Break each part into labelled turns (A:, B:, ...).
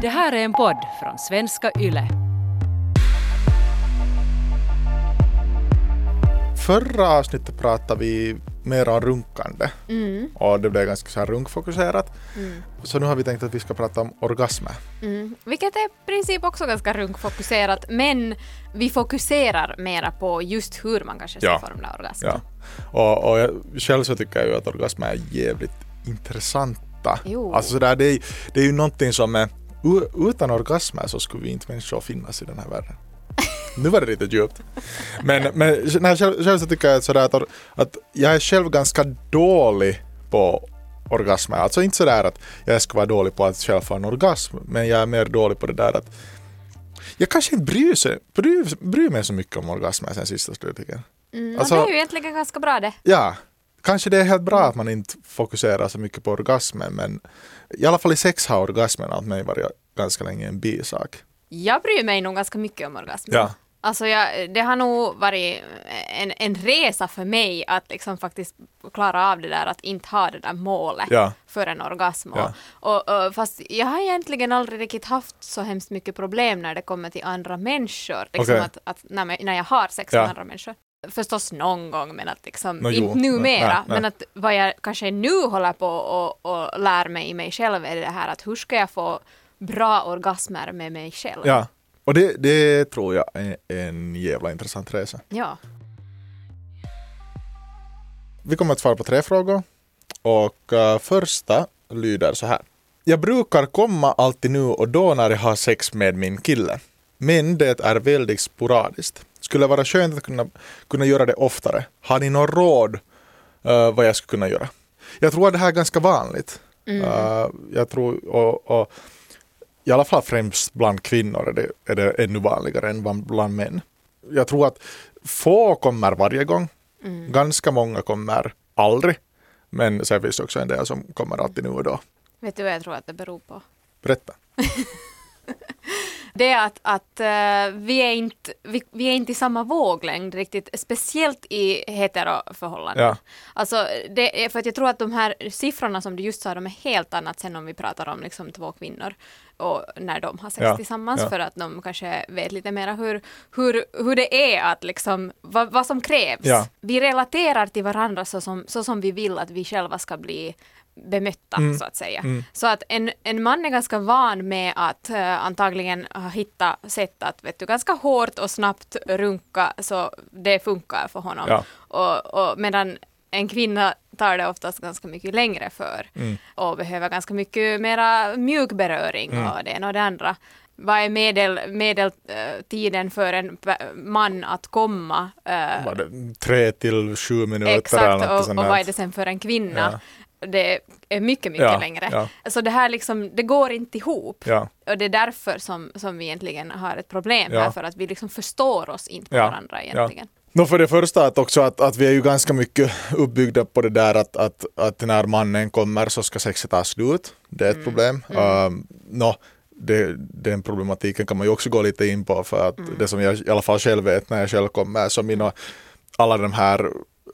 A: Det här är en podd från svenska YLE.
B: Förra avsnittet pratade vi mer om runkande och det blev ganska så här runkfokuserat. Så nu har vi tänkt att vi ska prata om orgasmer.
C: Mm. Vilket är i princip också ganska runkfokuserat men vi fokuserar mera på just hur man kanske ska
B: Ja.
C: formla orgasm.
B: Ja. Och, och jag, själv så tycker jag ju att orgasmer är jävligt intressanta.
C: Jo.
B: Alltså så där, det, är, det är ju någonting som är, u- utan orgasmer så skulle vi inte människor finnas i den här världen. Nu var det lite djupt. Men, men nej, själv, själv så tycker jag sådär att, att jag är själv ganska dålig på orgasmer. Alltså inte sådär att jag ska vara dålig på att själv få en orgasm, men jag är mer dålig på det där att jag kanske inte bryr, sig, bryr, bryr mig så mycket om orgasmer sen sista slutligen.
C: Mm,
B: Alltså-
C: det är ju egentligen ganska bra det.
B: Ja, kanske det är helt bra att man inte fokuserar så mycket på orgasmen men i alla fall i sex har orgasmen åt mig varit ganska länge en bisak.
C: Jag bryr mig nog ganska mycket om orgasm.
B: Ja.
C: Alltså jag, det har nog varit en, en resa för mig att liksom faktiskt klara av det där att inte ha det där målet
B: Ja.
C: för en orgasm.
B: Ja.
C: Och, och, fast jag har egentligen aldrig riktigt haft så hemskt mycket problem när det kommer till andra människor. Liksom
B: Okej.
C: att, att när, när jag har sex
B: Ja.
C: med andra människor. Förstås någon gång men att liksom,
B: Nå, jo.
C: inte numera.
B: Nej, nej.
C: Men att vad jag kanske nu håller på och, och lär mig i mig själv är det här att hur ska jag få bra orgasmer med mig själv?
B: Ja, och det, det tror jag är en jävla intressant resa.
C: ja.
B: Vi kommer att svara på tre frågor och uh, första lyder så här. Jag brukar komma alltid nu och då när jag har sex med min kille. Men det är väldigt sporadiskt. Skulle vara skönt att kunna, kunna göra det oftare. Har ni något råd uh, vad jag skulle kunna göra? Jag tror att det här är ganska vanligt. Uh, jag tror, och, och, i alla fall främst bland kvinnor är det, är det ännu vanligare än bland, bland män. Jag tror att få kommer varje gång. Ganska många kommer aldrig. Men sen finns det också en del som kommer alltid nu och då.
C: Vet du vad jag tror att det beror på?
B: Berätta.
C: Det är att, att eh, vi, är inte, vi, vi är inte i samma våglängd riktigt, speciellt i heteroförhållanden.
B: Ja.
C: Alltså, det är för att jag tror att de här siffrorna som du just sa, de är helt annat sen om vi pratar om liksom två kvinnor och när de har sex
B: Ja,
C: tillsammans
B: ja.
C: för att de kanske vet lite mer hur, hur, hur det är att liksom, vad, vad som krävs.
B: Ja.
C: Vi relaterar till varandra så som, så som vi vill att vi själva ska bli bemötta
B: Mm.
C: så att säga. Så att en, en man är ganska van med att eh, antagligen ha hittat sätt att vet du, ganska hårt och snabbt runka så det funkar för honom.
B: Ja.
C: Och, och medan en kvinna tar det oftast ganska mycket längre för
B: Mm.
C: och behöver ganska mycket mera mjuk beröring
B: Mm.
C: och det ena och det andra. Vad är medel, medeltiden för en man att komma? eh,
B: Var det tre till sju minuter
C: Exakt, och, och vad är det sen för en kvinna? Det är mycket, mycket
B: Ja,
C: längre.
B: ja.
C: Så det här liksom, det går inte ihop.
B: Ja.
C: Och det är därför som, som vi egentligen har ett problem
B: Ja.
C: här, för att vi liksom förstår oss inte på
B: Ja,
C: varandra egentligen.
B: Nå för det första att också att, att vi är ju ganska mycket uppbyggda på det där att, att, att när mannen kommer så ska sexet ta slut. Det är ett problem. Um, nå, det, den problematiken kan man ju också gå lite in på för att det som jag i alla fall själv vet när jag själv kommer så mina, alla de här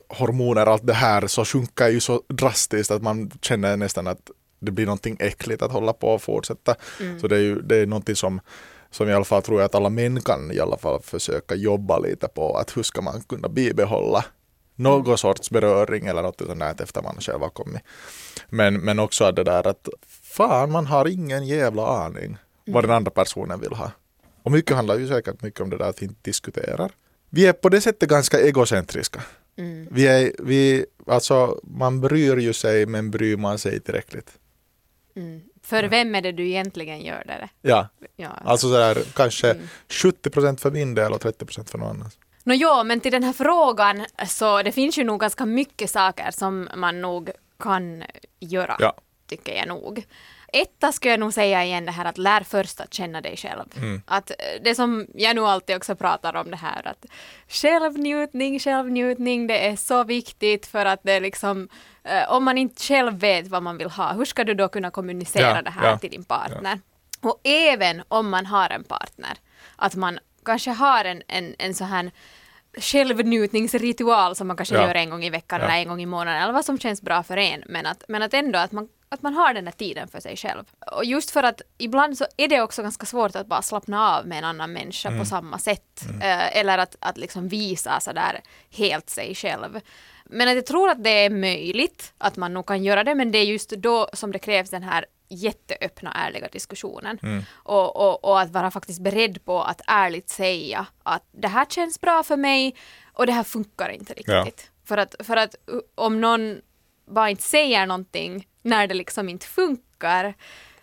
B: hormoner, allt det här så sjunker ju så drastiskt att man känner nästan att det blir någonting äckligt att hålla på och fortsätta. Så det är ju det är någonting som som i alla fall tror jag att alla män kan i alla fall försöka jobba lite på att hur ska man kunna bibehålla någon sorts beröring eller något sånt där efter man själv har kommit. Men, men också det där att fan man har ingen jävla aning vad den andra personen vill ha. Och mycket handlar ju säkert mycket om det där att vi inte diskuterar. Vi är på det sättet ganska egocentriska. Vi är, vi, alltså man bryr ju sig men bryr man sig tillräckligt.
C: Mm. För vem är det du egentligen gör det?
B: Ja,
C: Ja.
B: alltså sådär kanske 70% för min del och 30% för någon annan.
C: Nå jo, men till den här frågan så det finns ju nog ganska mycket saker som man nog kan göra,
B: Ja.
C: tycker jag nog. Etta skulle jag nog säga igen det här att lär först att känna dig själv.
B: Mm.
C: Att det som jag nu alltid också pratar om det här att självnjutning, självnjutning, det är så viktigt för att det är liksom eh, om man inte själv vet vad man vill ha, hur ska du då kunna kommunicera
B: Ja,
C: det här
B: ja,
C: till din partner? Och även om man har en partner, att man kanske har en, en, en så här självnjutningsritual som man kanske
B: Ja.
C: gör en gång i veckan
B: Ja.
C: eller en gång i månaden eller vad som känns bra för en. Men att, men att ändå att man att man har den här tiden för sig själv. Och just för att ibland så är det också ganska svårt att bara slappna av med en annan människa på samma sätt. Eh, eller att, att liksom visa sådär helt sig själv. Men att jag tror att det är möjligt att man nog kan göra det, men det är just då som det krävs den här jätteöppna ärliga diskussionen. Och, och, och att vara faktiskt beredd på att ärligt säga att det här känns bra för mig och det här funkar inte riktigt.
B: Ja.
C: För, att, för att om någon bara inte säger någonting när det liksom inte funkar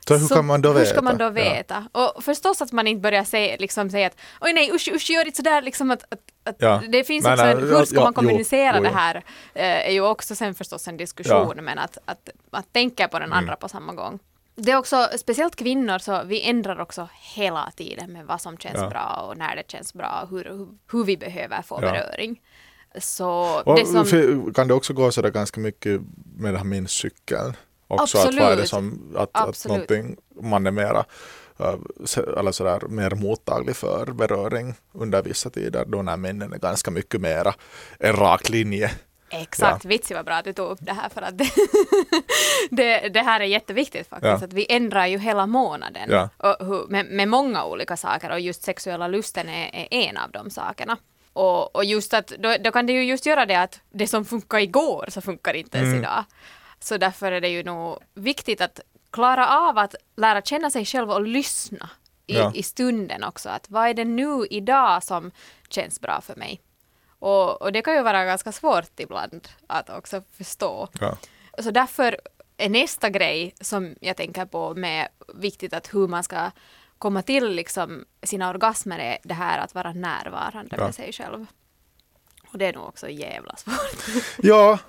B: Så hur kan man då
C: hur ska man då
B: Ja.
C: veta? Och förstås att man inte börjar säga, liksom, säga att oj nej usch, usch gör inte sådär liksom att, att, att
B: Ja.
C: det finns
B: Nej,
C: också en,
B: ja,
C: hur ska
B: ja,
C: man kommunicera
B: jo,
C: det
B: jo.
C: här eh, är ju också sen förstås en diskussion men att, att, att tänka på
B: Mm.
C: den andra på samma gång. Det är också, speciellt kvinnor, så vi ändrar också hela tiden med vad som känns
B: Ja.
C: bra och när det känns bra och hur, hur, hur vi behöver få
B: Ja.
C: beröring. Så det som...
B: för- Kan det också gå sådär ganska mycket med det här min cykeln? Också att vad är det
C: Absolut.
B: som, att, att
C: Absolut.
B: någonting man är mera se- eller sådär, mer mottaglig för beröring under vissa tider då när männen är ganska mycket mera en rak linje.
C: Exakt, vitsi vad bra att du tog upp det här för att det, det, det här är jätteviktigt faktiskt.
B: Ja.
C: Att vi ändrar ju hela månaden
B: Ja.
C: och hur, med, med många olika saker och just sexuella lusten är, är en av de sakerna. Och, och just att då, då kan det ju just göra det att det som funkar igår så funkar inte ens
B: Mm.
C: idag. Så därför är det ju nog viktigt att klara av att lära känna sig själv och lyssna i,
B: Ja.
C: i stunden också. Att vad är det nu idag som känns bra för mig? Och, och det kan ju vara ganska svårt ibland att också förstå.
B: Ja.
C: Så därför är nästa grej som jag tänker på med viktigt att hur man ska komma till liksom sina orgasmer är det här att vara närvarande
B: Ja.
C: med sig själv. Och det är nog också jävla svårt.
B: ja,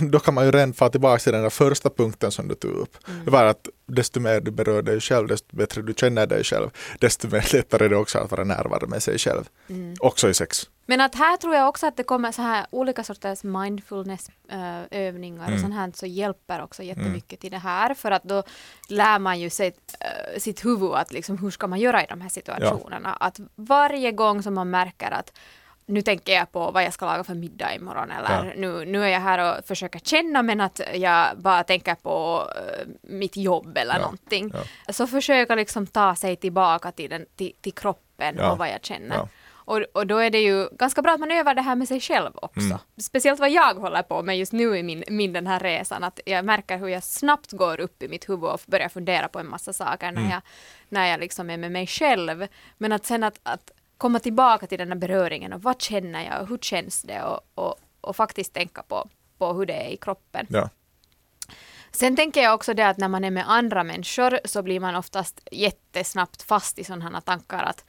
B: då kan man ju redan få tillbaka till den där första punkten som du tog upp.
C: Mm.
B: Det var att desto mer du berör dig själv, desto bättre du känner dig själv, desto mer lättare är det också att vara närvarande med sig själv.
C: Mm.
B: Också i sex.
C: Men att här tror jag också att det kommer så här olika sorters mindfulness-övningar
B: Mm.
C: och sånt här så hjälper också jättemycket till det här för att då lär man ju sitt, äh, sitt huvud att liksom hur ska man göra i de här situationerna. Att varje gång som man märker att nu tänker jag på vad jag ska laga för middag imorgon eller
B: Ja.
C: nu, nu är jag här och försöker känna men att jag bara tänker på äh, mitt jobb eller
B: Ja,
C: någonting.
B: ja.
C: Så försöka liksom ta sig tillbaka till, den, till, till kroppen
B: Ja,
C: och vad jag känner. Och, och då är det ju ganska bra att man övar det här med sig själv också.
B: Mm.
C: Speciellt vad jag håller på med just nu i min, min den här resan. Att jag märker hur jag snabbt går upp i mitt huvud och börjar fundera på en massa saker
B: Mm.
C: när, jag, när jag liksom är med mig själv. Men att sen att, att komma tillbaka till den här beröringen och vad känner jag och hur känns det och, och, och faktiskt tänka på, på hur det är i kroppen.
B: Ja.
C: Sen tänker jag också det att när man är med andra människor så blir man oftast jättesnabbt fast i sådana här tankar att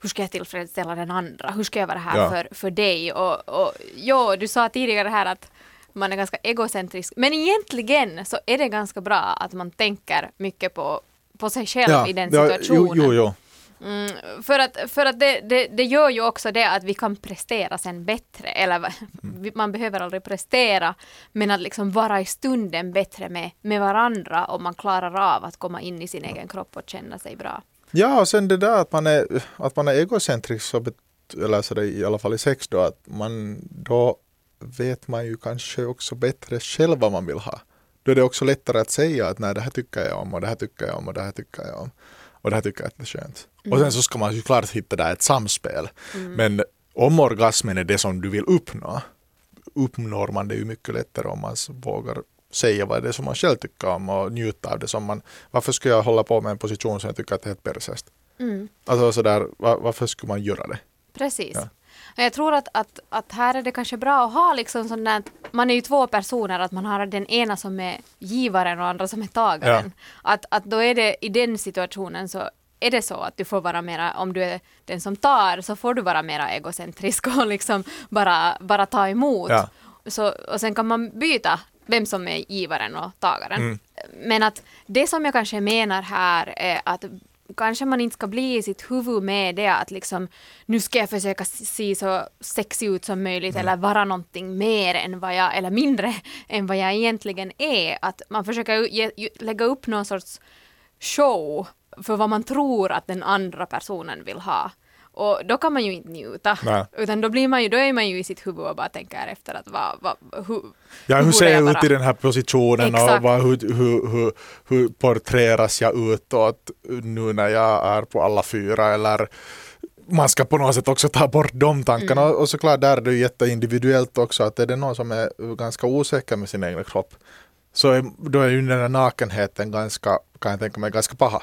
C: hur ska jag tillfredsställa den andra? Hur ska jag vara här
B: Ja.
C: för, för dig? Och, och jo, du sa tidigare här att man är ganska egocentrisk. Men egentligen så är det ganska bra att man tänker mycket på, på sig själv i den
B: ja,
C: situationen.
B: Jo, jo.
C: Mm, för att, för att det, det, det gör ju också det att vi kan prestera sen bättre. Eller vi- man behöver aldrig prestera, men att liksom vara i stunden bättre med, med varandra om man klarar av att komma in i sin egen kropp och känna sig bra.
B: Ja, och sen det där att man är, att man är egocentrisk, så bet, eller så det i alla fall i sex då, att man då vet man ju kanske också bättre själv vad man vill ha. Då är det också lättare att säga att nej, det här tycker jag om och det här tycker jag om och det här tycker jag om. Och det här tycker jag att det är skönt. Och sen så ska man ju klart hitta där ett samspel. Men om orgasmen är det som du vill uppnå, uppnår man det ju mycket lättare om man vågar säga vad det är som man själv tycker om och njuta av det som man, varför ska jag hålla på med en position som jag tycker att det är helt persäst?
C: Mm.
B: Alltså sådär, var, varför skulle man göra det?
C: Precis.
B: Ja.
C: Jag tror att, att, att här är det kanske bra att ha liksom sån där, man är ju två personer, att man har den ena som är givaren och andra som är tagaren. Att, att då är det i den situationen så är det så att du får vara mera, om du är den som tar så får du vara mera egocentrisk och liksom bara, bara ta emot.
B: Ja.
C: Så, och sen kan man byta vem som är givaren och tagaren.
B: Mm.
C: Men att det som jag kanske menar här är att kanske man inte ska bli i sitt huvud med det att liksom nu ska jag försöka se så sexig ut som möjligt eller vara någonting mer än vad jag, eller mindre än vad jag egentligen är. Att man försöker ge, lägga upp någon sorts show för vad man tror att den andra personen vill ha. Och då kan man ju inte njuta.
B: Nej.
C: Utan då, blir man ju, då är man ju i sitt huvud och bara tänker efter att vad, vad, hur,
B: Ja, hur
C: borde
B: ser jag ut i den här positionen och
C: Exakt.
B: vad, hur, hur, hur, hur porträtteras jag utåt nu när jag är på alla fyra eller man ska på något sätt också ta bort de tankarna
C: Mm.
B: och såklart där är det ju jätteindividuellt också att är det någon som är ganska osäker med sin egen kropp så är, då är ju den här nakenheten ganska, kan jag tänka mig, ganska paha.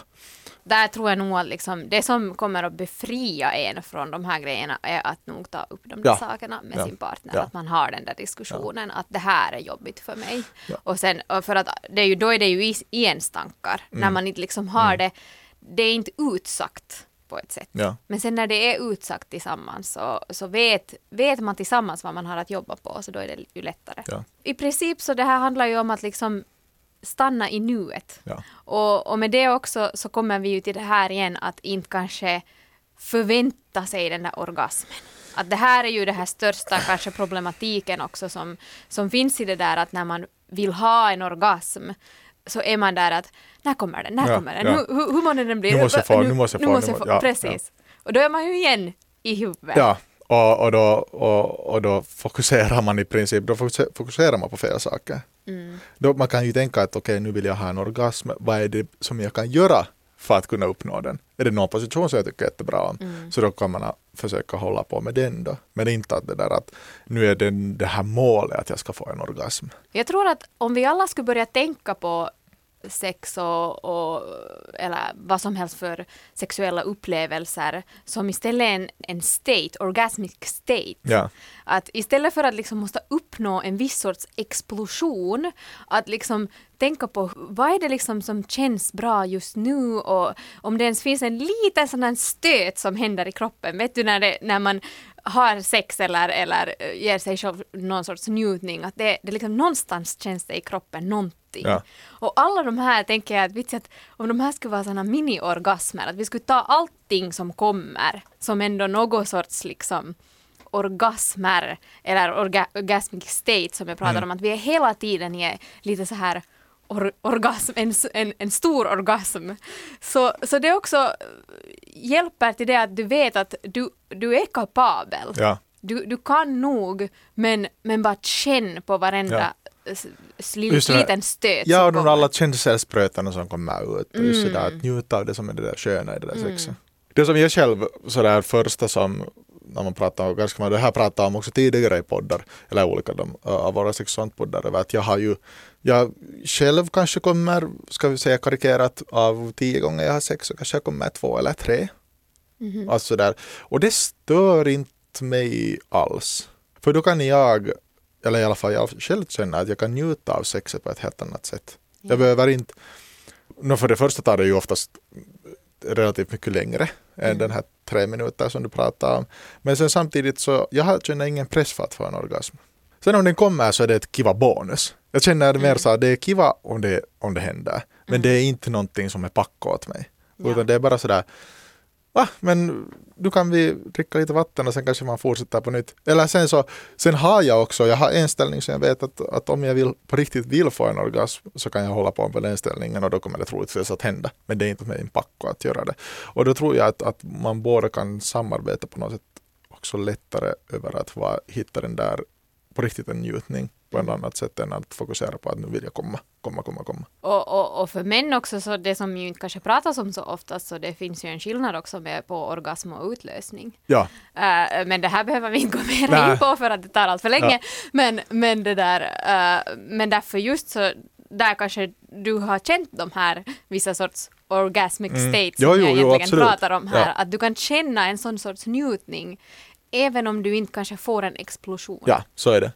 C: Där tror jag nog att liksom, det som kommer att befria en från de här grejerna är att nog ta upp de där
B: Ja.
C: sakerna med
B: Ja.
C: sin partner.
B: Ja.
C: Att man har den där diskussionen att det här är jobbigt för mig. Och sen, och för att det är ju, då är det ju i- enstankar.
B: Mm.
C: När man inte liksom har det, det är inte utsagt på ett sätt. Men sen när det är utsagt tillsammans så, så vet, vet man tillsammans vad man har att jobba på så då är det ju lättare. I princip så det här handlar ju om att liksom stanna i nuet.
B: Ja.
C: Och, och med det också så kommer vi ju till det här igen att inte kanske förvänta sig den där orgasmen. Att det här är ju det här största kanske problematiken också som, som finns i det där att när man vill ha en orgasm så är man där att när kommer den, när
B: Ja,
C: kommer den,
B: ja.
C: hur, hur, hur många den blir?
B: Nu måste jag få, nu måste jag få,
C: nu måste jag få.
B: ja,
C: Precis. Och då är man ju igen i huvudet.
B: Ja, och, och, då, och, och då fokuserar man i princip, då fokuser- fokuserar man på fel saker.
C: Mm.
B: Då man kan ju tänka att okej, nu vill jag ha en orgasm, vad är det som jag kan göra för att kunna uppnå den? Är det någon position som jag tycker jättebra om,
C: Mm.
B: så då kan man försöka hålla på med den då. Men inte att det där att nu är det det här målet att jag ska få en orgasm.
C: Jag tror att om vi alla skulle börja tänka på sex och, och eller vad som helst för sexuella upplevelser som istället är en, en state, orgasmic state.
B: Ja,
C: Att istället för att liksom måste uppnå en viss sorts explosion, att liksom tänka på vad är det liksom som känns bra just nu och om det ens finns en liten sån här stöt som händer i kroppen. Vet du när, det, när man har sex eller, eller eh, ger sig själv någon sorts njutning, att det, det liksom någonstans känns det i kroppen någonting.
B: Ja.
C: Och alla de här tänker jag att, vitsi, att om de här skulle vara såna mini-orgasmer, att vi skulle ta allting som kommer som ändå någon sorts liksom orgasmer eller orga, orgasmic state som jag pratar om, att vi är hela tiden i lite så här or, orgasm, en, en, en stor orgasm. Så, så det också eh, hjälper till det att du vet att du, du är kapabel.
B: ja,
C: Du, du kan nog, men, men bara känn på varenda s- s-
B: Just det där.
C: liten stöt
B: ja och de alla känselsprötarna som kommer ut. Och just
C: Mm.
B: sådär att njuta av det som är det där sköna i det där sexet. Det som jag själv sådär första som när man pratar om, ganska det här pratar om också tidigare i poddar, eller olika de, av våra sexualpoddar, att jag har ju, jag själv kanske kommer, ska vi säga karikerat, av tio gånger jag har sex så kanske jag kommer två eller tre.
C: Mhm.
B: Alltså där. Och det stör inte mig alls. För då kan jag, eller i alla fall jag själv känner att jag kan njuta av sexet på ett helt annat sätt. Jag behöver inte, no, för det första tar det ju oftast relativt mycket längre än
C: Mm.
B: den här tre minuter som du pratar om. Men sen samtidigt så, jag känner ingen press för att få en orgasm. Sen om den kommer så är det ett kiva bonus. Jag känner det
C: Mm.
B: mer så att det är kiva om det, om det händer. Men det är inte någonting som är packat åt mig.
C: Ja.
B: Utan det är bara sådär, va, men nu kan vi dricka lite vatten och sen kanske man fortsätter på nytt. Eller sen så, sen har jag också, jag har en ställning som jag vet att, att om jag vill, på riktigt vill få en orgasm så kan jag hålla på med den ställningen och då kommer det troligtvis att hända. Men det är inte med en packo att göra det. Och då tror jag att, att man båda kan samarbeta på något sätt också lättare över att vara, hitta den där på riktigt en njutning på ett annat sätt än att fokusera på att nu vill jag komma, komma, komma, komma.
C: Och, och, och för män också, så det som ju inte kanske pratas om så ofta, så det finns ju en skillnad också med på orgasm och utlösning.
B: Ja,
C: Eh, men det här behöver vi inte gå mer in på för att det tar allt för länge.
B: Ja.
C: Men, men det där, eh, men därför just så, där kanske du har känt de här vissa sorts orgasmic
B: Mm.
C: states
B: Jo,
C: som
B: jo,
C: jag
B: jo,
C: egentligen
B: absolut.
C: pratar om här.
B: Ja.
C: Att du kan känna en sån sorts njutning även om du inte kanske får en explosion.
B: Ja, så är det.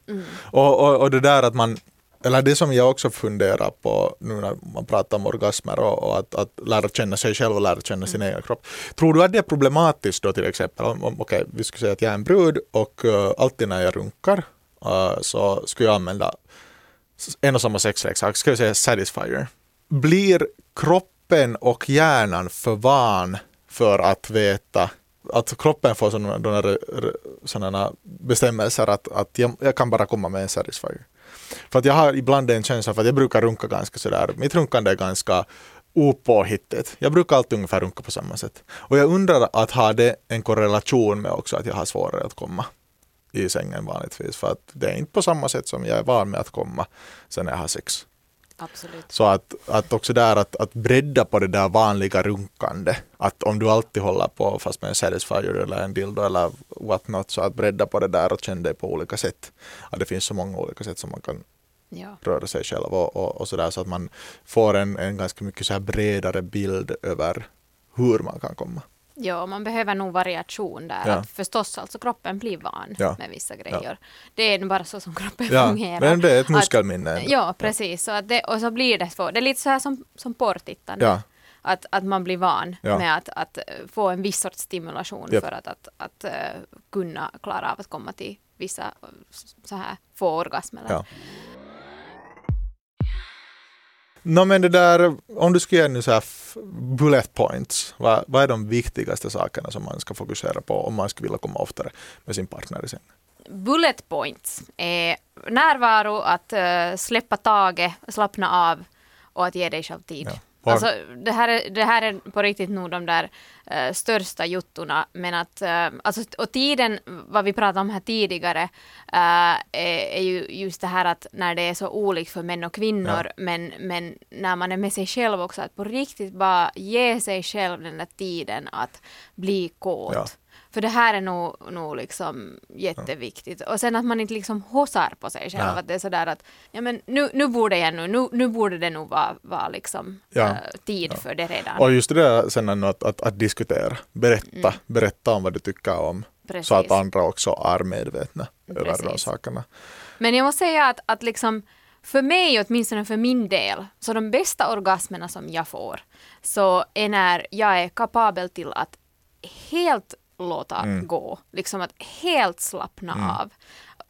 B: Och, och, och det där att man, eller det som jag också funderar på nu när man pratar om orgasmer och, och att, att lära känna sig själv och lära känna sin egen kropp. Tror du att det är problematiskt då till exempel, om, om okej, vi skulle säga att jag är en brud och uh, alltid när jag runkar uh, så skulle jag använda en och samma sexleksak, ska vi säga Satisfyer. Blir kroppen och hjärnan för van för att veta att kroppen får sådana, sådana, bestämmelser att, att jag, jag kan bara komma med en satisfier. För att jag har ibland en känsla för att jag brukar runka ganska sådär, mitt runkande är ganska opåhittigt. Jag brukar alltid ungefär runka på samma sätt. Och jag undrar att har det en korrelation med också att jag har svårare att komma i sängen vanligtvis. För att det är inte på samma sätt som jag är van med att komma sen jag har sex.
C: Absolut.
B: Så att, att också där att, att bredda på det där vanliga runkande. Att om du alltid håller på fast med en satisfier eller en dildo eller what not. Så att bredda på det där och känna det på olika sätt. Att det finns så många olika sätt som man kan
C: Ja.
B: röra sig själv och, och, och sådär så att man får en, en ganska mycket så här bredare bild över hur man kan komma.
C: Ja, man behöver nog variation där.
B: Ja.
C: Att förstås, alltså kroppen blir van
B: Ja.
C: med vissa grejer. Det är bara så som kroppen
B: Ja,
C: fungerar.
B: men det är ett
C: Att-
B: muskelminne. ändå.
C: Ja, precis. Så att det, och så blir det svårt. Det är lite så här som, som porrtittande.
B: Ja.
C: Att, att man blir van
B: Ja.
C: med att, att eh, få en viss sorts stimulation för att, att, att eh, kunna klara av att komma till vissa eh, så här få orgasmer.
B: Nå men det där, om du skulle ge nu så här bullet points, vad, vad är de viktigaste sakerna som man ska fokusera på om man skulle vilja komma oftare med sin partner sängen?
C: Bullet points är närvaro, att eh, släppa taget, slappna av och att ge dig själv tid.
B: Ja. Var-
C: Alltså, det, här är, det här är på riktigt nog de där eh, största juttorna. Men att, eh, alltså, och tiden, vad vi pratade om här tidigare, eh, är, är ju just det här att när det är så olikt för män och kvinnor, men, men när man är med sig själv också, att på riktigt bara ge sig själv den där tiden att bli kåt.
B: Ja.
C: För det här är nog, nog liksom jätteviktigt. Och sen att man inte liksom hossar på sig själv.
B: Ja.
C: Att det är sådär att ja, men nu, nu borde jag nu, nu, nu borde det nog vara, vara liksom,
B: Ja.
C: eh, tid för det redan.
B: Och just det där sen att, att, att diskutera, berätta, berätta om vad du tycker om.
C: Mm. Precis.
B: Så att andra också är medvetna över de sakerna.
C: Men jag måste säga att, att liksom, för mig, åtminstone för min del, så de bästa orgasmerna som jag får, så är när jag är kapabel till att helt låta
B: Mm.
C: gå, liksom att helt slappna av.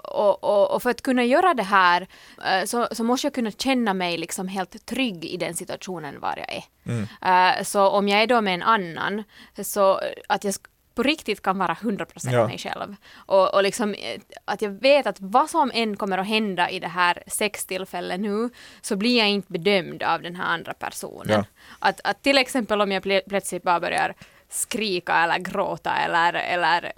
C: Och, och, och för att kunna göra det här eh, så, så måste jag kunna känna mig liksom helt trygg i den situationen var jag är.
B: Mm.
C: Eh, så om jag är då med en annan, så att jag på riktigt kan vara 100%
B: Ja.
C: mig själv. Och, och liksom eh, att jag vet att vad som än kommer att hända i det här sextillfället nu, så blir jag inte bedömd av den här andra personen.
B: Ja.
C: Att, att till exempel om jag plö- plötsligt bara börjar skrika eller gråta eller, eller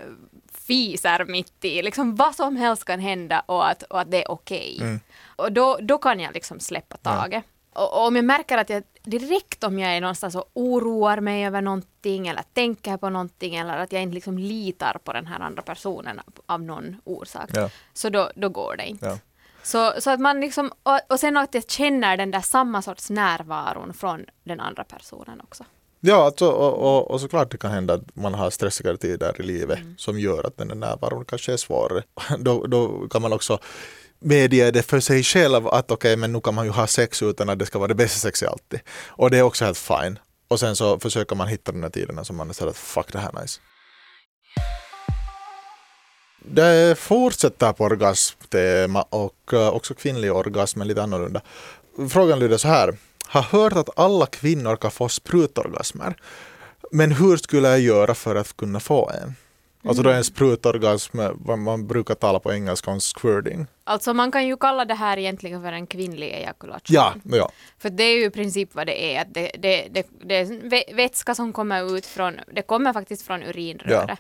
C: fiser mitt i, liksom vad som helst kan hända och att, och att det är okej.
B: Mm.
C: Och då, då kan jag liksom släppa taget. Och, och om jag märker att jag direkt om jag är någonstans och oroar mig över någonting eller tänker på någonting eller att jag inte liksom litar på den här andra personen av, av någon orsak,
B: Ja.
C: så då, då går det inte.
B: Ja.
C: Så, så att man liksom, och, och sen att jag känner den där samma sorts närvaron från den andra personen också.
B: Ja, alltså, och, och, och såklart det kan hända att man har stressigare tider i livet som gör att den där närvaron kanske är svårare. Då, då kan man också medge det för sig själv att okej, men nu kan man ju ha sex utan att det ska vara det bästa sexet alltid. Och det är också helt fine. Och sen så försöker man hitta de här tiderna som man sådär att fuck det här är nice. Det fortsätter på orgasmtema och eh, också kvinnlig orgasm men lite annorlunda. Frågan lyder så här. Har hört att alla kvinnor kan få sprutorgasmer. Men hur skulle jag göra för att kunna få en? Alltså då är en sprutorgasm, vad man brukar tala på engelska om squirting.
C: Alltså man kan ju kalla det här egentligen för en kvinnlig ejakulation.
B: Ja, ja.
C: För det är ju i princip vad det är. Att det, det, det, det är vätska som kommer ut från, det kommer faktiskt från urinröret.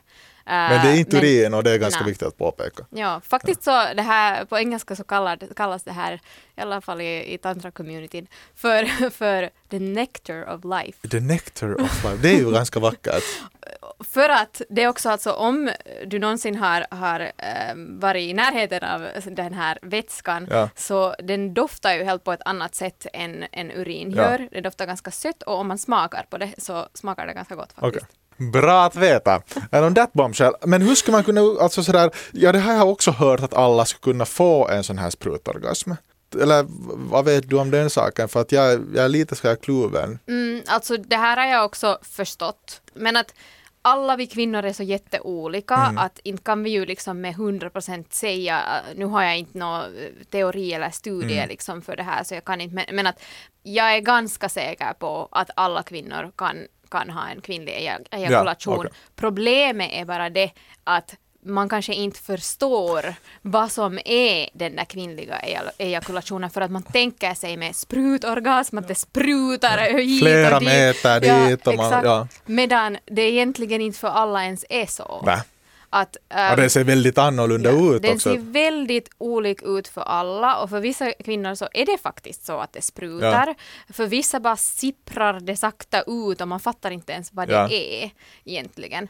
B: Men det är inte urin och det är ganska
C: nej.
B: viktigt att påpeka.
C: Ja, faktiskt så det här på engelska så kallar, kallas det här, i alla fall i, i tantra-communityn, för, för the nectar of life.
B: The nectar of life, det är ju ganska vackert.
C: För att det är också alltså om du någonsin har, har eh, varit i närheten av den här vätskan
B: Ja.
C: så den doftar ju helt på ett annat sätt än, än urin
B: Ja.
C: gör. Det doftar ganska sött och om man smakar på det så smakar det ganska gott faktiskt.
B: Okej. Bra att veta. On that bombshell. Men hur ska man kunna, alltså sådär, ja det har jag också hört att alla ska kunna få en sån här sprutorgasm. Eller vad vet du om den saken? För att jag, jag är lite så här kluven.
C: Mm, alltså det här har jag också förstått. Men att alla vi kvinnor är så jätteolika
B: Mm.
C: att inte kan vi ju liksom med 100% säga, nu har jag inte någon teori eller studie
B: Mm.
C: liksom för det här så jag kan inte, men, men att jag är ganska säker på att alla kvinnor kan, kan ha en kvinnlig eja- ejakulation.
B: okej.
C: Problemet är bara det att man kanske inte förstår vad som är den där kvinnliga eja- ejakulationen för att man tänker sig med sprutorgasm, att det sprutar hit
B: Flera
C: och dit.
B: meter dit och man- ja.
C: Medan det egentligen inte för alla ens är så.
B: Nej.
C: Att,
B: Och
C: ähm,
B: det ser väldigt annorlunda
C: Ja,
B: ut
C: den
B: också.
C: ser väldigt olik ut för alla och för vissa kvinnor så är det faktiskt så att det sprutar. För vissa bara sipprar det sakta ut och man fattar inte ens vad
B: Ja.
C: det är egentligen.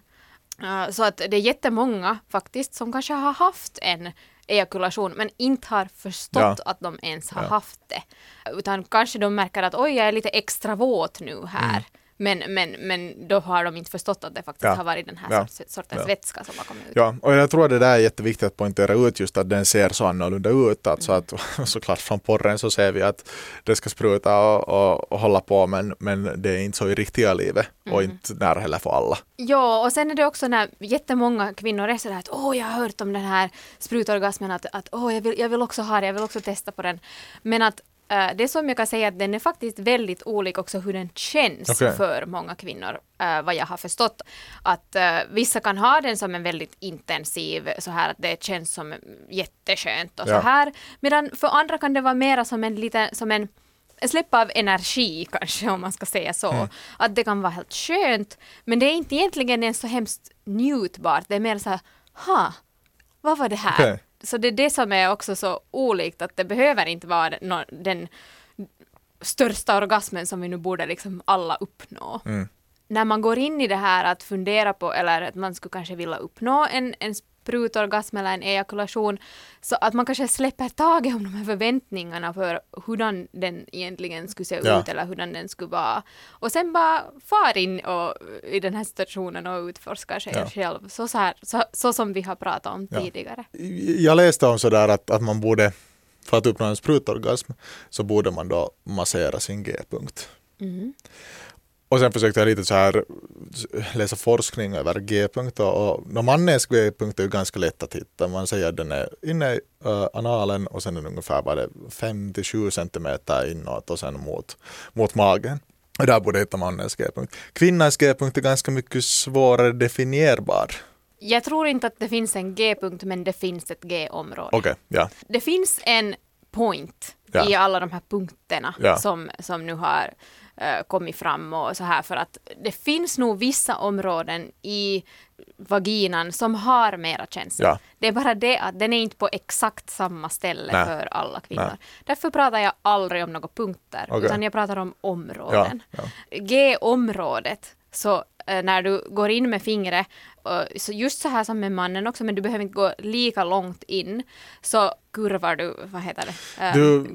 C: Uh, så att det är jättemånga faktiskt som kanske har haft en ejakulation men inte har förstått
B: Ja.
C: att de ens har
B: Ja.
C: haft det. Utan kanske de märker att oj, jag är lite extra våt nu här.
B: Mm.
C: Men, men, men då har de inte förstått att det faktiskt
B: Ja.
C: har varit den här
B: Ja.
C: sorts, sortens
B: Ja.
C: vätska som har kommit ut.
B: Ja, och jag tror att det där är jätteviktigt att poängtera ut just att den ser så annorlunda ut. Alltså att såklart från porren så ser vi att det ska spruta och, och, och hålla på men, men det är inte så i riktiga livet och inte nära heller för alla.
C: Ja, och sen är det också när jättemånga kvinnor är sådär att åh, jag har hört om den här sprutorgasmen, att, att åh, jag vill, jag vill också ha det, jag vill också testa på den. Men att eh, det som jag kan säga att den är faktiskt väldigt olik också hur den känns
B: Okej.
C: för många kvinnor, eh, vad jag har förstått. Att eh, vissa kan ha den som en väldigt intensiv, så här att det känns som jätteskönt och
B: Ja.
C: så här. Medan för andra kan det vara mera som en liten, som en släpp av energi kanske om man ska säga så.
B: Mm.
C: Att det kan vara helt skönt men det är inte egentligen ens så hemskt njutbart. Det är mer så här, ha, vad var det här?
B: Okej.
C: Så det är det som är också så olikt att det behöver inte vara nå- den största orgasmen som vi nu borde liksom alla uppnå.
B: Mm.
C: När man går in i det här att fundera på eller att man skulle kanske vilja uppnå en, en sprutorgasm eller en ejakulation så att man kanske släpper taget om de här förväntningarna för hurdan den egentligen skulle se
B: Ja.
C: ut eller hurdan den skulle vara. Och sen bara far in och, i den här situationen och utforskar sig
B: Ja.
C: själv så, så, här, så, så som vi har pratat om
B: Ja.
C: tidigare.
B: Jag läste om sådär att, att man borde, för att uppnå en sprutorgasm, så borde man då massera sin G-punkt.
C: Mm.
B: Och sen försökte jag lite så här läsa forskning över G-punkt och, mannens G-punkt är ju ganska lätt att hitta. Man säger att den är inne i uh, analen och sen är den ungefär bara 5-7 centimeter inåt och sen mot, mot magen. Och där borde hitta mannens G-punkt. Kvinnans G-punkt är ganska mycket svårare definierbar.
C: Jag tror inte att det finns en G-punkt men det finns ett G-område.
B: Okej, ja.
C: Det finns en point
B: Ja.
C: i alla de här punkterna
B: Ja.
C: som, som nu har eh, kommit fram och så här för att det finns nog vissa områden i vaginan som har mera känsla.
B: Ja.
C: Det är bara det att den är inte på exakt samma ställe
B: Nej.
C: för alla kvinnor.
B: Nej.
C: Därför pratar jag aldrig om några punkter
B: Okej.
C: utan jag pratar om områden.
B: Ja,
C: G-området så när du går in med fingret, eh, så just så här som med mannen också, men du behöver inte gå lika långt in, så kurvar du, vad heter det? Eh,
B: Du,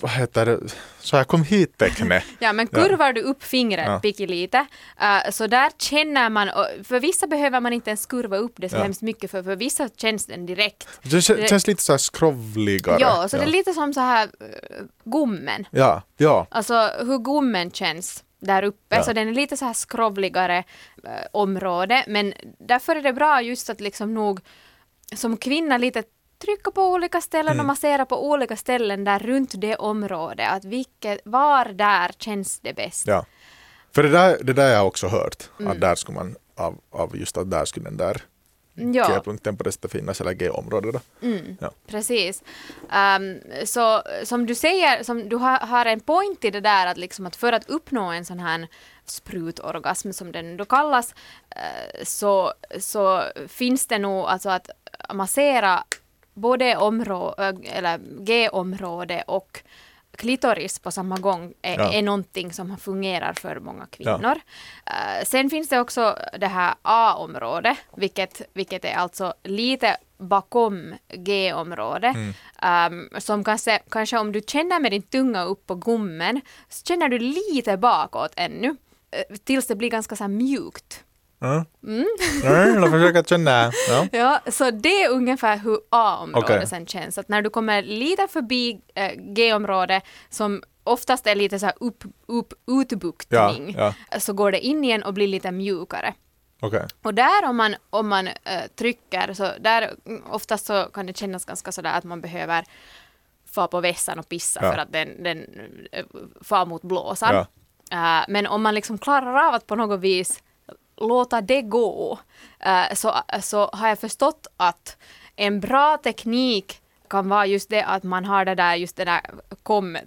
B: vad heter det, så här kom hit tecknet.
C: Ja, men kurvar du upp fingret
B: Ja.
C: pyttelite, uh, så där känner man, för vissa behöver man inte ens kurva upp det så
B: Ja.
C: hemskt mycket, för, för vissa känns den direkt.
B: Det kän- känns lite så här skrovligare.
C: Ja, så det är lite som så här gommen.
B: Ja, ja.
C: Alltså hur gommen känns där uppe,
B: Ja.
C: så den är lite så här skrovligare eh, område, men därför är det bra just att liksom nog som kvinna lite trycka på olika ställen
B: Mm.
C: och massera på olika ställen där runt det området, att vilket, var där känns det bäst.
B: Ja. För det där, det där har jag också hört,
C: Mm.
B: att där skulle man, av, av just att där skulle den där
C: Ja.
B: G-punkten på det sättet finnas, eller G-området.
C: Mm,
B: Ja.
C: Precis. Ehm, så som du säger, som du har, har en point i det där att, liksom att för att uppnå en sån här sprutorgasm som den då kallas eh, så, så finns det nog alltså att massera både områ- äh, eller G-område och klitoris på samma gång är,
B: Ja.
C: är någonting som fungerar för många kvinnor. Eh, sen finns det också det här A-området, vilket, vilket är alltså lite bakom G-området.
B: Mm.
C: Um, som kanske, kanske om du känner med din tunga upp på gommen, så känner du lite bakåt ännu. eh, Tills det blir ganska så mjukt.
B: Mm. Mm, jag försöker känna. Ja.
C: Ja, så det är ungefär hur A-området sen känns. Att när du kommer lite förbi eh, G-området som oftast är lite så här upp, upp, utbuktning
B: Ja,
C: så går det in igen och blir lite mjukare.
B: Okej.
C: Och där om man, om man eh, trycker så där mm, oftast så kan det kännas ganska sådär att man behöver få på vässan och pissa
B: Ja.
C: för att den, den eh, far mot blåsan.
B: Ja.
C: Eh, men om man liksom klarar av att på något vis låta det gå eh, så, så har jag förstått att en bra teknik kan vara just det att man har det där, just det där kom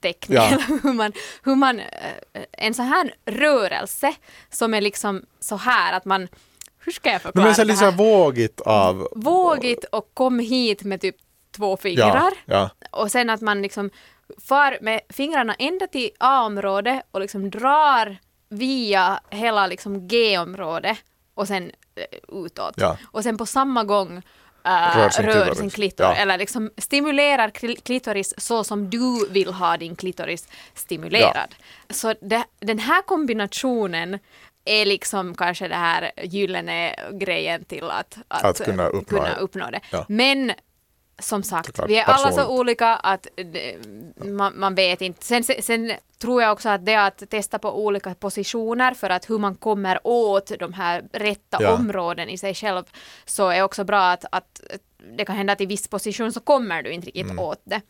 C: teckning,
B: Ja.
C: hur man, hur man, eh, en sån här rörelse som är liksom så här att man, hur ska jag
B: Men
C: förklara
B: det är så
C: det
B: så här
C: här?
B: vågigt av...
C: Vågigt och kom hit med typ två fingrar
B: Ja, ja.
C: och sen att man liksom far med fingrarna ända till A-området och liksom drar via hela liksom G-området och sen eh, utåt.
B: Ja.
C: Och sen på samma gång eh,
B: Rör sin
C: rör
B: klitoris.
C: sin klitoris,
B: Ja.
C: eller liksom stimulerar kli- klitoris så som du vill ha din klitoris stimulerad. Så det, den här kombinationen är liksom kanske det här gyllene grejen till att,
B: Att kunna uppnå
C: kunna
B: det.
C: uppnå det.
B: Ja.
C: Men som sagt,
B: Såklart,
C: vi är alla så olika att det, man, man vet inte. Sen, sen, sen tror jag också att det att testa på olika positioner för att hur man kommer åt de här rätta
B: Ja.
C: områden i sig själv så är också bra att, att det kan hända att i viss position så kommer du inte riktigt
B: Mm.
C: åt det.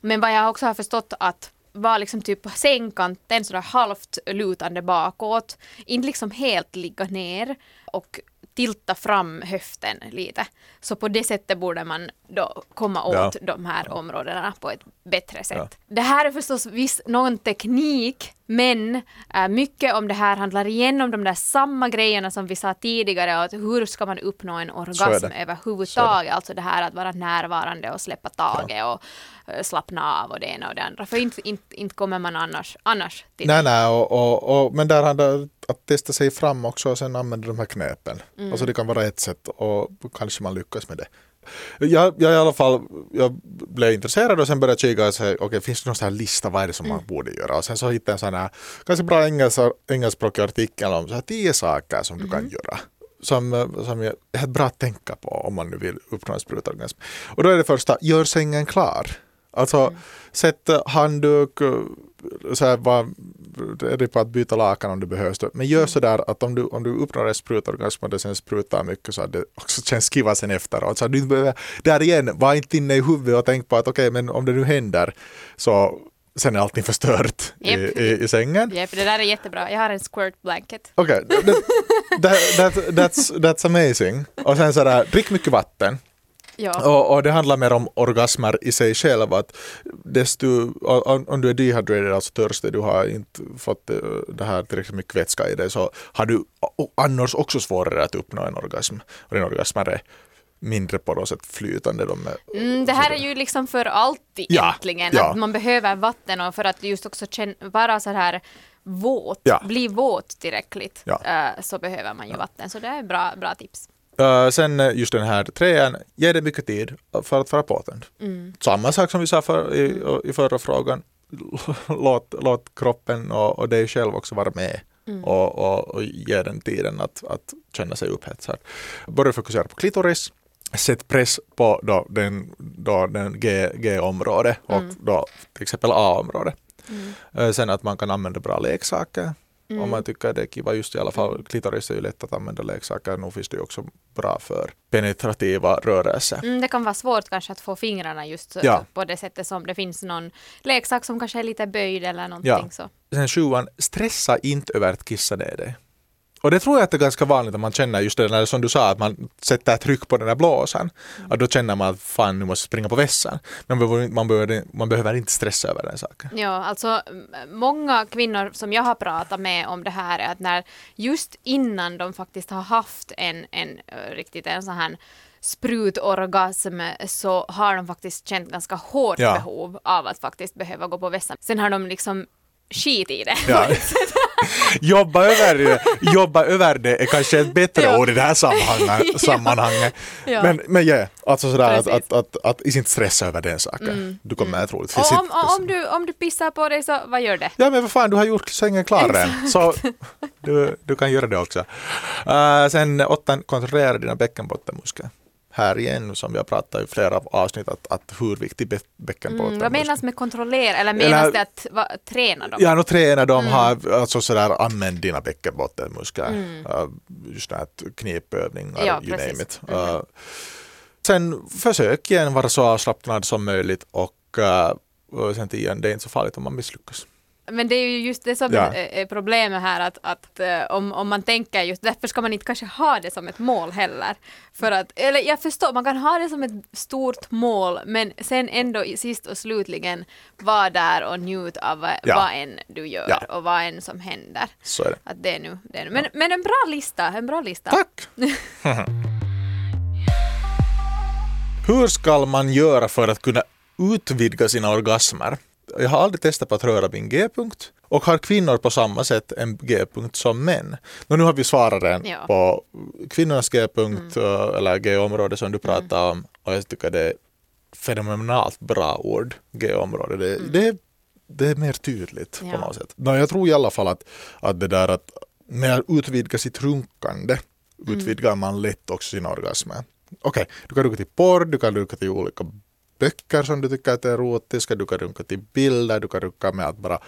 C: Men vad jag också har förstått att var liksom typ på sängkanten sådär halvt lutande bakåt, inte liksom helt ligga ner och tilta fram höften lite. Så på det sättet borde man då komma åt
B: Ja.
C: de här områdena på ett bättre sätt. Det här är förstås viss, någon teknik, men äh, mycket om det här handlar igen om de där samma grejerna som vi sa tidigare, att hur ska man uppnå en orgasm
B: det.
C: överhuvudtaget, alltså det här att vara närvarande och släppa taget och äh, slappna av och det ena och det andra, för inte, inte, inte kommer man annars, annars till
B: Nej, nej, och, och, och, men där handlar det att testa sig fram också och sen använda de här knepen.
C: Mm.
B: Alltså det kan vara ett sätt och kanske man lyckas med det. Jag, jag i alla fall jag blev intresserad och sen började jag kika och säga, okej finns det någon sån här lista, vad är det som
C: Mm.
B: man borde göra? Och sen så hittade jag en sån här ganska bra engelskspråkig artikel om så här tio saker som du kan
C: Mm.
B: göra. Som, eh, som är bra att tänka på om man nu vill uppnå en sprutorgasm. Och då är det första, gör sängen klar. Alltså
C: Mm.
B: sätt handduk, eh, så här, bara, är det på att byta lakan om det behövs. då. Men
C: Mm.
B: gör så där att om du, om du uppnår en sprutorgasm och det sen sprutar mycket så att det också känns kiva sen efteråt. Så du behöver, där igen, var inte inne i huvudet och tänk på att okej, men om det nu händer så sen är allting förstört i,
C: Japp.
B: i, i sängen.
C: Japp, det där är jättebra. Jag har en squirt blanket.
B: Okej, okay, that, that, that's, that's amazing. Och sen sådär, drick mycket vatten.
C: Ja.
B: Och, och det handlar mer om orgasmer i sig själv. Att desto, om, om du är dehydrated, alltså törstig, du har inte fått eh, det här tillräckligt mycket vätska i dig, så har du annars också svårare att uppnå en orgasm. Och din orgasmer är mindre på något sätt flytande. De är,
C: Mm, det här är ju liksom för alltid
B: Ja,
C: egentligen.
B: ja.
C: Att man behöver vatten och för att just också känna, vara så här våt,
B: Ja.
C: bli våt tillräckligt,
B: Ja.
C: eh, så behöver man ju vatten. Så det är bra, bra tips.
B: Uh, sen eh, just den här trean, ge dig mycket tid för att vara påtänd.
C: Mm.
B: Samma sak som vi sa för, i, i förra frågan. Låt, låt kroppen och, och dig själv också vara med
C: Mm.
B: och, och, och ge den tiden att, att känna sig upphetsad. Börja fokusera på klitoris. Sätt press på då den, då den G, G-område och
C: Mm.
B: då till exempel A-område.
C: Mm.
B: Eh, Sen att man kan använda bra leksaker.
C: Mm.
B: Om man tycker det är kiva, just i alla fall klitoris är ju lätt att använda leksaker. Nu finns det ju också bra för penetrativa rörelser.
C: Mm, det kan vara svårt kanske att få fingrarna just
B: Ja.
C: på det sättet som det finns någon leksak som kanske är lite böjd eller någonting
B: Ja.
C: så.
B: Sen sjuan, stressa inte över att kissa ner dig. Och det tror jag att det är ganska vanligt att man känner just det där som du sa, att man sätter tryck på den här blåsan. Och då känner man att fan nu måste jag springa på vässan. Men man behöver, man, behöver, man behöver inte stressa över den saken.
C: Ja, alltså många kvinnor som jag har pratat med om det här är att när just innan de faktiskt har haft en, en riktigt en sån här sprutorgasm så har de faktiskt känt ganska hårt
B: Ja.
C: behov av att faktiskt behöva gå på vässan. Sen har de liksom skit i det.
B: Ja. jobba, över det, jobba över det är kanske ett bättre
C: Ja.
B: ord i det här sammanhanget. sammanhanget.
C: Ja.
B: Men, men ja, alltså sådär att, att, att, att inte stressa över den saken. Du kommer troligtvis
C: Och
B: inte-
C: om, om, du, om du pissar på dig så vad gör det?
B: Ja men vad fan, du har gjort sängen klar redan. Så du, du kan göra det också. Uh, sen åttan, kontrollera dina bäckenbottenmuskler. Här igen, som vi har pratat i flera avsnitt, att, att hur viktig bä-
C: Mm,
B: bäckenbottenmuskeln
C: vad menas med kontrollera? Eller menas
B: Eller-
C: det att va, träna dem?
B: Ja, no, träna de
C: Mm.
B: har, alltså sådär, använd dina bäckenbottenmuskler. Uh, just det här knipövningar,
C: Ja,
B: you name it. Uh, sen försök igen vara så avslappnad som möjligt och uh, sen igen, det är inte så farligt om man misslyckas.
C: Men det är ju just det som
B: Ja.
C: är, problemet här att, att eh, om, om man tänker just därför ska man inte kanske ha det som ett mål heller. För att, eller jag förstår, man kan ha det som ett stort mål men sen ändå sist och slutligen vara där och njuta av vad,
B: Ja.
C: vad än du gör
B: Ja.
C: och vad än som händer.
B: Så är det.
C: Att det är nu, det är nu. Men, men en bra lista, en bra lista.
B: Tack! Hur ska man göra för att kunna utvidga sina orgasmer? Jag har aldrig testat på att röra min G-punkt och har kvinnor på samma sätt en G-punkt som män? Nå, nu har vi svarat
C: Ja.
B: på kvinnornas G-punkt eh, eller G-område som du pratade om och jag tycker det är fenomenalt bra ord, G-område. Det, det, det är mer tydligt
C: Ja.
B: på något sätt. Nå, jag tror i alla fall att, att det där att med att utvidga sitt runkande utvidgar man lätt också sina orgasmer. Okej, du kan runka till porr, du kan runka till olika böcker som du tycker att är erotiska, du kan runka till bilder, du kan runka med att bara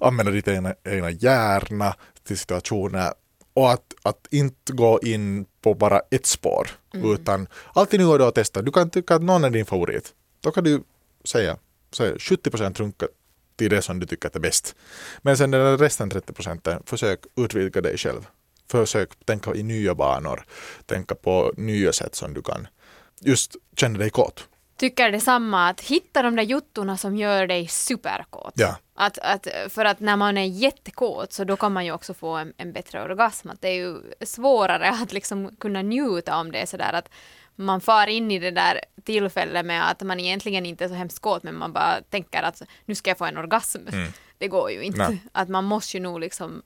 B: använda ditt egna, egna hjärna till situationer och att, att inte gå in på bara ett spår utan alltid nu går det att testa. Du kan tycka att någon är din favorit. Då kan du säga, säga 70% runka till det som du tycker är bäst. Men sen den där resten 30 procenten, försök utvidga dig själv. Försök tänka i nya banor, tänka på nya sätt som du kan just känna dig kåt.
C: Tycker detsamma, att hitta de där juttorna som gör dig superkåt.
B: Ja.
C: Att, att, för att när man är jättekåt så då kan man ju också få en, en bättre orgasm. Att det är ju svårare att liksom kunna njuta om det sådär att man far in i det där tillfället med att man egentligen inte är så hemskt kåt men man bara tänker att nu ska jag få en orgasm. Det går ju inte.
B: Nej.
C: Att man måste ju nog liksom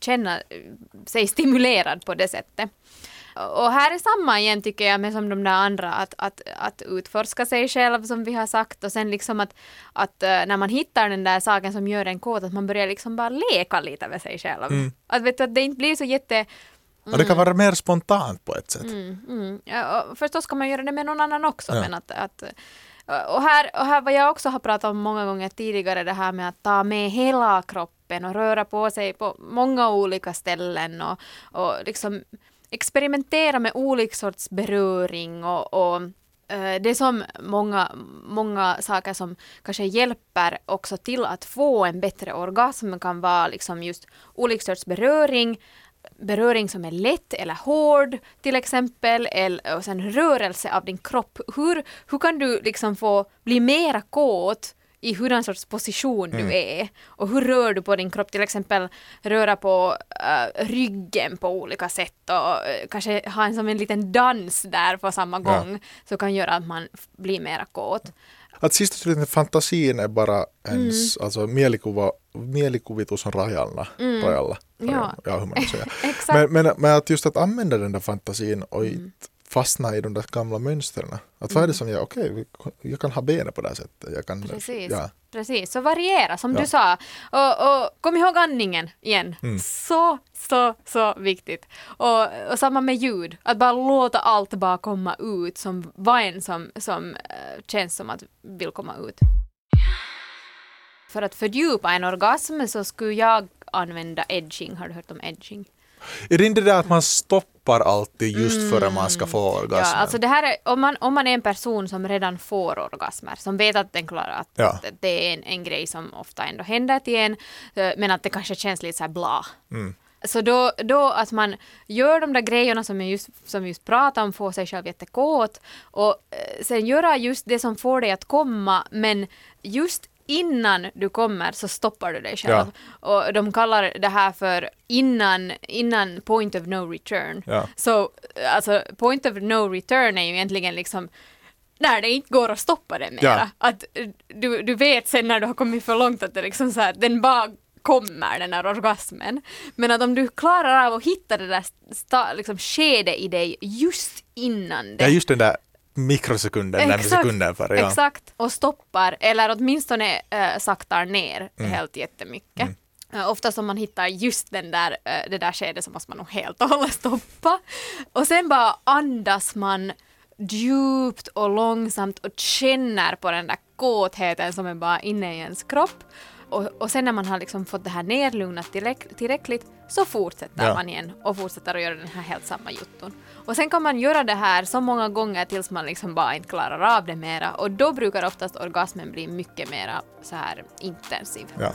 C: känna sig stimulerad på det sättet. Och här är samma igen tycker jag med som de där andra att, att, att utforska sig själv som vi har sagt och sen liksom att, att eh, när man hittar den där saken som gör en kåt att man börjar liksom bara leka lite med sig själv. Att, vet du, att det inte blir så jätte
B: Och det kan vara mer spontant på ett sätt.
C: Mm, mm. Ja, och förstås kan man göra det med någon annan också.
B: Ja.
C: Men att, att, och, här, och här vad jag också har pratat om många gånger tidigare, det här med att ta med hela kroppen och röra på sig på många olika ställen och, och liksom experimentera med olika sorts beröring och, och eh, det är som många, många saker som kanske hjälper också till att få en bättre orgasm kan vara liksom just olika sorts beröring, beröring som är lätt eller hård till exempel, eller, och sen rörelse av din kropp. Hur, hur kan du liksom få bli mera kåt i hurdan sorts position du är och hur rör du på din kropp, till exempel röra på eh, ryggen på olika sätt och eh, kanske ha en som en liten dans där på samma
B: Ja.
C: gång så kan göra att man blir mera kåt.
B: Att sist och slutligen fantasin är bara ens,
C: Mm.
B: alltså mielikuva, mielikuvitus on rajalla. rajalla.
C: Ja.
B: ja, hur man säger. Men, men, men att just att använda den där fantasin och
C: Mm.
B: Fastna i de där gamla mönstren. Att vad är det som jag, okej, vi- jag kan ha benen på det här sättet. Jag kan,
C: Precis.
B: Ja.
C: Precis, så variera som
B: Ja.
C: du sa. Och, och kom ihåg andningen igen.
B: Mm.
C: Så, så, så viktigt. Och, och samma med ljud, att bara låta allt bara komma ut som vad än som, som eh, känns som att vill komma ut. För att fördjupa en orgasm så skulle jag använda edging. Har du hört om edging?
B: Är det inte det där att man stoppar alltid just före man ska få orgasmen?
C: Mm. Ja, alltså det här är, om, man, om man är en person som redan får orgasmer, som vet att den klarar att,
B: Ja.
C: det är en, en grej som ofta ändå händer till en, eh, men att det kanske känns lite så här bla.
B: Mm.
C: Så då, då att man gör de där grejerna som jag just, som just pratade om, får sig själv jättekåt och eh, sen göra just det som får dig att komma, men just innan du kommer så stoppar du dig själv. Och de kallar det här för innan, innan point of no return.
B: Ja.
C: Så alltså point of no return är ju egentligen liksom när det inte går att stoppa det mera.
B: Ja.
C: Att eh, du, du vet sen när du har kommit för långt att det liksom så här, den bara kommer den här orgasmen. Men att om du klarar av att hitta det där sta, liksom skede i dig just innan det.
B: Ja, just den där mikrosekunden, den sekunden före. Ja.
C: Exakt. Och stoppar, eller åtminstone äh, saktar ner
B: Mm.
C: helt jättemycket. Äh, ofta om man hittar just den där, äh, det där skedet så måste man nog helt och hållet stoppa. Och sen bara andas man djupt och långsamt och känner på den där kåtheten som är bara inne i ens kropp. Och, och sen när man har liksom fått det här nerlugnat tillräck, tillräckligt så fortsätter
B: Ja.
C: man igen och fortsätter att göra den här helt samma jutton. Och sen kan man göra det här så många gånger tills man liksom bara inte klarar av det mera och då brukar oftast orgasmen bli mycket mera så här intensiv.
B: Ja.